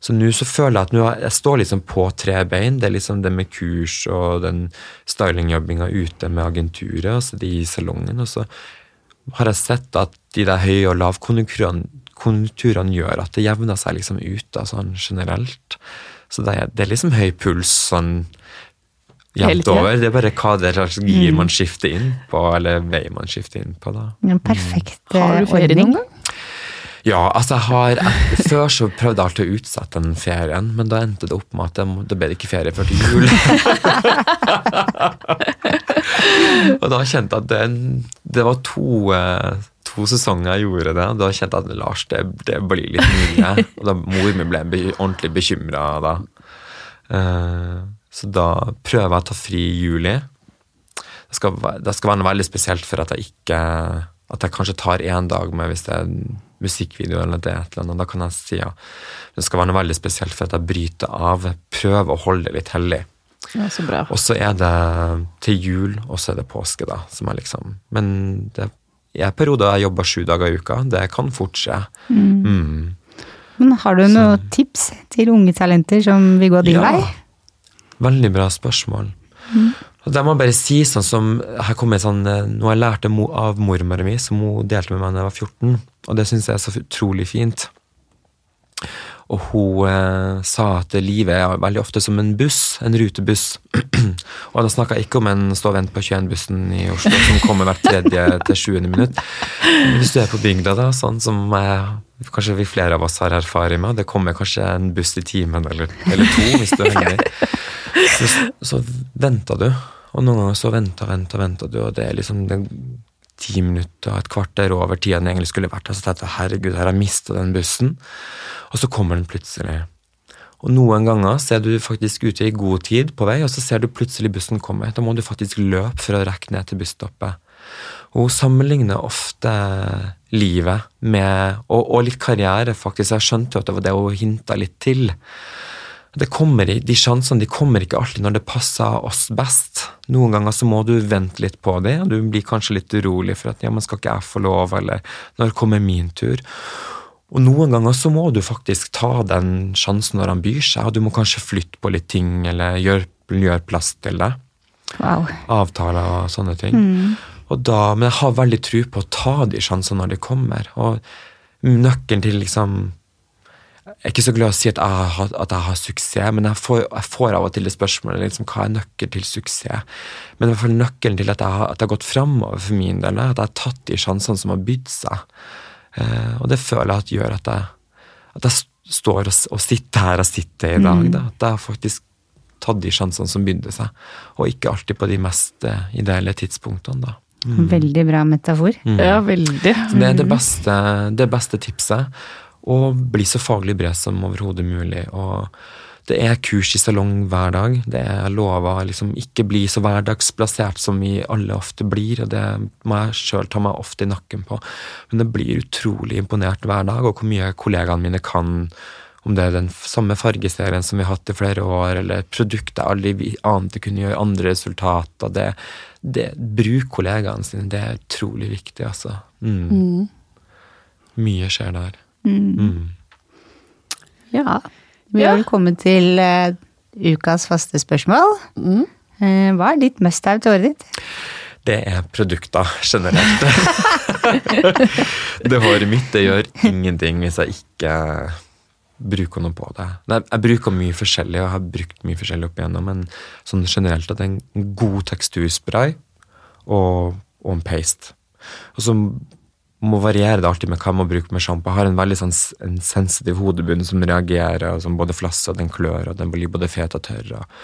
Så nå så føler jeg at nå, jeg står liksom på tre bein. Det er liksom det med kurs og den stylingjobbinga ute med agenturet, altså de i salongen. Og så har jeg sett at de der høye- og lavkonjunkturene gjør at det jevner seg liksom ut da, sånn generelt. Så det er, det er liksom høy puls sånn jevnt over. Det er bare hva det slags gir mm. man skifter inn på, eller vei man skifter inn på. da. En perfekt mm. Har du ferie noen gang? Ja, altså jeg har Før så prøvde jeg alltid å utsette den ferien, men da endte det opp med at det, det ble ikke ferie før til jul. (laughs) og da kjente jeg at det, det var to, eh, to, sesonger jeg gjorde det. Da kjente jeg at Lars, det, det blir litt mye. Og da mor mi ble ordentlig bekymra da. Uh, Så da prøver jeg å ta fri i juli. Det skal, det skal være noe veldig spesielt for at jeg ikke At jeg kanskje tar én dag med hvis det er musikkvideo eller det et eller annet. Da kan jeg si ja. Det skal være noe veldig spesielt for at jeg bryter av. Prøv å holde det litt hellig. Ja, så bra. Og så er det til jul, og så er det påske, da. Som er liksom Men det er perioder jeg jobber sju dager i uka. Det kan fort skje. Mm. Men har du noen tips til unge talenter som vil gå din Ja. vei? Veldig bra spørsmål. Og det må jeg bare si sånn som Her kommer sånn eh, Noe jeg lærte av mormora mi, som hun delte med meg da jeg var 14, og det syns jeg er så utrolig fint. Og hun eh, sa at livet er veldig ofte som en buss, en rutebuss. (clears throat) og da snakka jeg ikke om en stå og vent på 21-bussen i Oslo som kommer hvert tredje (laughs) til sjuende minutt. Men Hvis du er på bygda, da, sånn som eh, kanskje vi flere av oss har erfaring med, det kommer kanskje en buss i timen eller, eller to hvis du henger i. Så, så venter du, og noen ganger så venter, venter, venter du, og det er liksom det, ti minutter, et kvarter over tida den egentlig skulle vært. Og så tenkte jeg herregud, her har jeg mista den bussen. Og så kommer den plutselig. Og noen ganger så er du faktisk ute i god tid på vei, og så ser du plutselig bussen komme. Da må du faktisk løpe for å rekke ned til busstoppet. Og hun sammenligner ofte livet med Og, og litt karriere, faktisk. Jeg skjønte jo at det var det hun hinta litt til. Det kommer, de sjansene de kommer ikke alltid når det passer oss best. Noen ganger så må du vente litt på det, og du blir kanskje litt urolig for at ja, men skal ikke jeg få lov, eller når kommer min tur? Og noen ganger så må du faktisk ta den sjansen når han byr seg, og du må kanskje flytte på litt ting, eller gjøre gjør plass til det. Wow. Avtaler og sånne ting. Og da, men jeg har veldig tro på å ta de sjansene når de kommer. Og nøkkelen til liksom Jeg er ikke så glad i å si at jeg har, at jeg har suksess, men jeg får, jeg får av og til det spørsmålet liksom, hva er nøkkelen til suksess. Men i hvert fall nøkkelen til at jeg, har, at jeg har gått framover for min del, at jeg har tatt de sjansene som har bydd seg. Eh, og det føler jeg at gjør at jeg, at jeg står og, og sitter her jeg sitter i dag. Da. At jeg har faktisk tatt de sjansene som bydde seg, og ikke alltid på de mest eh, ideelle tidspunktene. da. Veldig bra metafor. Ja, veldig. Så det er det beste, det beste tipset. Å bli så faglig bred som overhodet mulig. Og det er kurs i salong hver dag. Det er lova liksom ikke bli så hverdagsplassert som vi alle ofte blir, og det må jeg sjøl ta meg ofte i nakken på. Men det blir utrolig imponert hver dag, og hvor mye kollegaene mine kan. Om det er den samme fargeserien som vi har hatt i flere år, eller produkter aldri ante kunne gjøre andre resultater. Det, det, bruk kollegaene sine. Det er utrolig viktig, altså. Mm. Mye skjer der. Mm. Ja. Vi har ja. kommet til uh, ukas faste spørsmål. Mm. Uh, hva er ditt must have til året ditt? Det er produkter generelt. (laughs) det håret mitt det gjør ingenting hvis jeg ikke bruker noe på det. Jeg bruker mye forskjellig, og jeg har brukt mye forskjellig opp igjennom, men sånn generelt at det er en god teksturspray og, og en paste. Og så må variere det alltid med hva man bruker med sjampo. Jeg har en veldig sånn, en sensitiv hodebunn som reagerer, og som både flasser, og den klør, og den blir både fet og tørr. Og,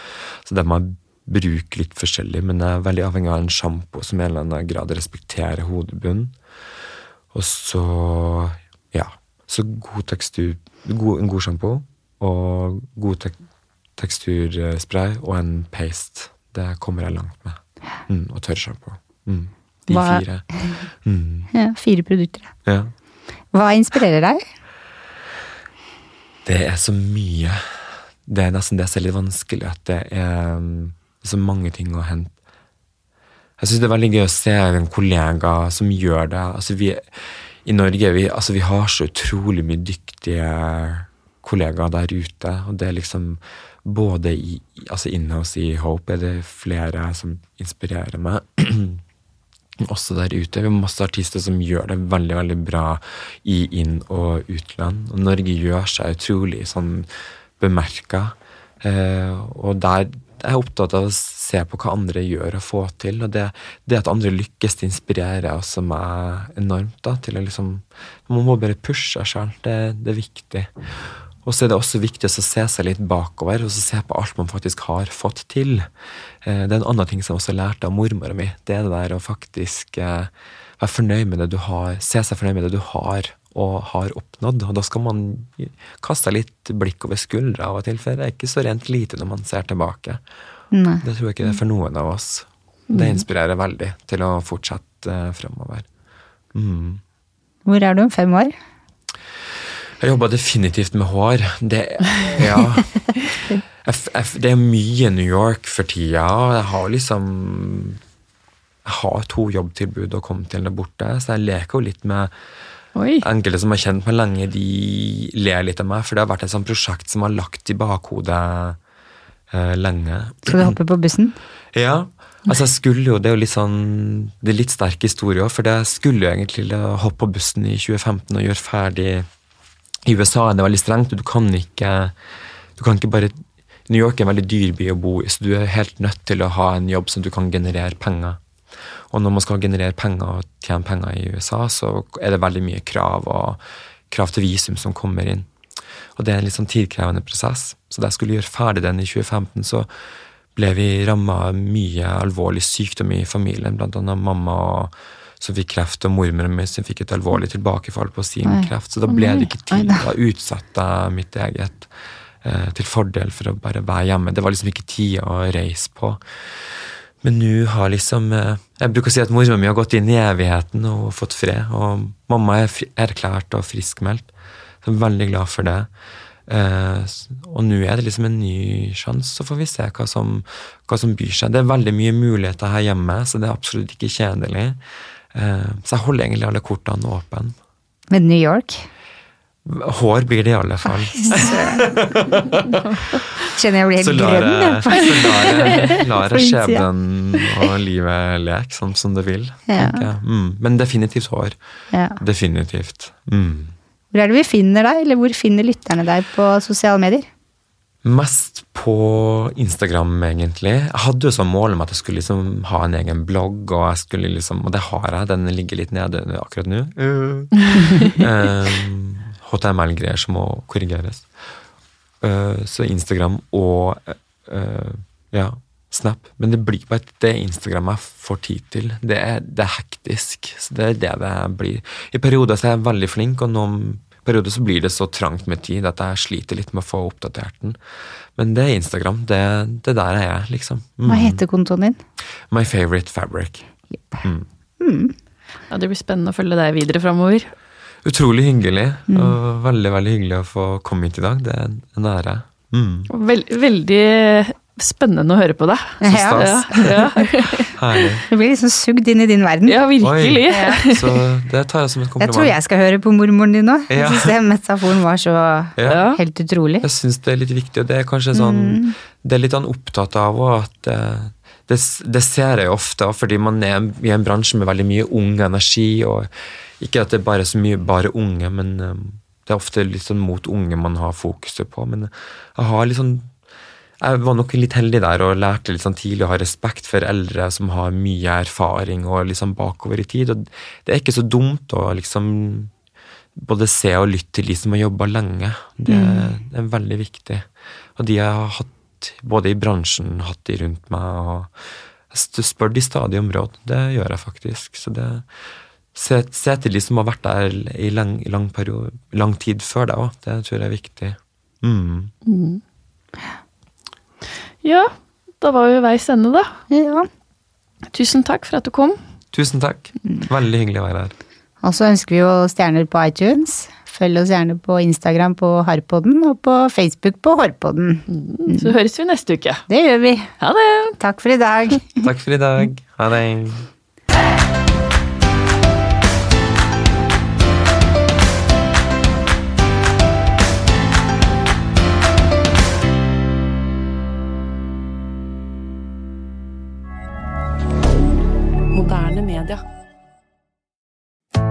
så det må jeg bruke litt forskjellig, men jeg er veldig avhengig av en sjampo som i en eller annen grad respekterer hodebunnen. Og så ja, så god tekstur, god, en god sjampo og god tek teksturspray og en paste. Det kommer jeg langt med. Mm, og tørrsjampo. Mm. De Hva- fire. Mm. (laughs) Ja, fire produkter. Ja. Hva inspirerer deg? Det er så mye. Det er nesten det som er litt vanskelig, at det er um, så mange ting å hente. Jeg syns det er veldig gøy å se en kollega som gjør det. Altså, vi, I Norge vi, altså, vi har så utrolig mye dyktige kollegaer der ute. Og det er liksom både i, altså Inhouse i Hope er det flere som inspirerer meg. (clears throat) også der ute. Vi har masse artister som gjør det veldig veldig bra i inn- og utland. Og Norge gjør seg utrolig sånn bemerka. Eh, og der er jeg opptatt av å se på hva andre gjør og få til. Og det, det at andre lykkes, det inspirerer også meg enormt. da, til å liksom, Man må bare pushe seg sjøl. Det, det er viktig. Og så er det også viktig å se seg litt bakover og se på alt man faktisk har fått til. Eh, Det er en annen ting som jeg også lærte av mormora mi. Det er det der å faktisk eh, være fornøyd med det du har, se seg fornøyd med det du har, og har oppnådd. Og da skal man kaste litt blikk over skuldra av og til, for det er ikke så rent lite når man ser tilbake. Nei. Det tror jeg ikke det er for noen av oss. Det inspirerer veldig til å fortsette eh, fremover. Mm. Hvor er du om fem år? Jeg jobber definitivt med hår. Det, ja. (laughs) Jeg, jeg, det er mye New York for tida. og Jeg har liksom Jeg har to jobbtilbud å komme til der borte, så jeg leker jo litt med Oi. enkelte som har kjent meg lenge, de ler litt av meg, for det har vært et sånt prosjekt som har lagt i bakhodet eh, lenge. Skal du hoppe på bussen? Ja, altså jeg skulle jo, det er jo litt sånn, det er litt sterk historie også, for det skulle jo egentlig hoppe på bussen i 2015 og gjøre ferdig. I USA er det veldig strengt, og du kan ikke, du kan ikke bare, New York er en veldig dyr by å bo i, så du er helt nødt til å ha en jobb som du kan generere penger. Og når man skal generere penger og tjene penger i USA, så er det veldig mye krav og krav til visum som kommer inn. Og det er en litt sånn tidkrevende prosess. Så da jeg skulle gjøre ferdig den i 2015, så ble vi ramma av mye alvorlig sykdom i familien, blant annet mamma og, som fikk kreft, og mormoren min som fikk et alvorlig tilbakefall på sin Oi. kreft. Så da ble det ikke tid. da. Utsatte jeg mitt eget til fordel for å bare være hjemme. Det var liksom ikke tid å reise på. Men nå har liksom eh, Jeg bruker å si at mora mi har gått inn i evigheten og fått fred. Og mamma er erklært og friskmeldt. Så jeg er veldig glad for det. Eh, og nå er det liksom en ny sjanse, så får vi se hva som, hva som byr seg. Det er veldig mye muligheter her hjemme, så det er absolutt ikke kjedelig. Eh, så jeg holder egentlig alle kortene åpne. Med New York? Hår blir det i alle fall. Kjenner jeg blir helt grønn. så lar jeg, skjebnen og livet leke sånn som det vil. Ja. Mm. Men definitivt hår. Ja. Definitivt. Mm. Hvor er det vi finner deg, eller hvor finner lytterne deg på sosiale medier? Mest på Instagram, egentlig. Jeg hadde jo som mål om at jeg skulle liksom ha en egen blogg, og jeg liksom, og det har jeg. Den ligger litt nede akkurat nå. um, (laughs) HTML-greier som må korrigeres. Uh, så Instagram og uh, ja, Snap. Men det blir bare det Instagram jeg får tid til. Det er, det er hektisk. Så det er det det blir. I perioder så er jeg veldig flink, og noen perioder så blir det så trangt med tid at jeg sliter litt med å få oppdatert den. Men det er Instagram. Det, det er der jeg er, liksom. Mm. Hva heter kontoen din? My favorite fabric. Ja, det blir spennende å følge deg videre framover. Utrolig hyggelig. Og veldig, veldig hyggelig å få komme hit i dag. Det er en ære. Mm. Vel, veldig spennende å høre på deg. Ja. stas. Ja, ja. (laughs) Herlig. Du blir liksom sugd inn i din verden. ja virkelig. Oi. (laughs) Så det tar jeg som et kompliment. Jeg tror jeg skal høre på mormoren din nå. Jeg Ja. synes den metaforen var så Ja. Helt utrolig. Jeg syns det er litt viktig, og det er kanskje sånn Det er litt han opptatt av òg, at eh, det, det ser jeg ofte, fordi man er i en bransje med veldig mye ung energi, og ikke at det bare er så mye bare unge, men eh, det er ofte litt sånn mot unge man har fokuset på. Men jeg har litt sånn jeg var nok litt heldig der og lærte litt sånn tidlig å ha respekt for eldre som har mye erfaring og liksom bakover i tid. Og det er ikke så dumt å liksom både se og lytte til de som har jobba lenge. Det, det er veldig viktig. Og de jeg har hatt, både i bransjen, hatt de rundt meg, og jeg spør de stadig om råd. Det gjør jeg faktisk. Så det Se, se til de som har vært der i lang, lang, periode, lang tid før deg òg. Det tror jeg er viktig. Mm. Ja, da var vi ved veis ende, da. Ja. Tusen takk for at du kom. Tusen takk. Veldig hyggelig å være her. Og så ønsker vi jo stjerner på iTunes. Følg oss gjerne på Instagram på Harpodden og på Facebook på Hårpodden. Så høres vi neste uke. Det gjør vi. Ha det! Takk for i dag. (laughs) Takk for i dag. Ha det. Moderne media.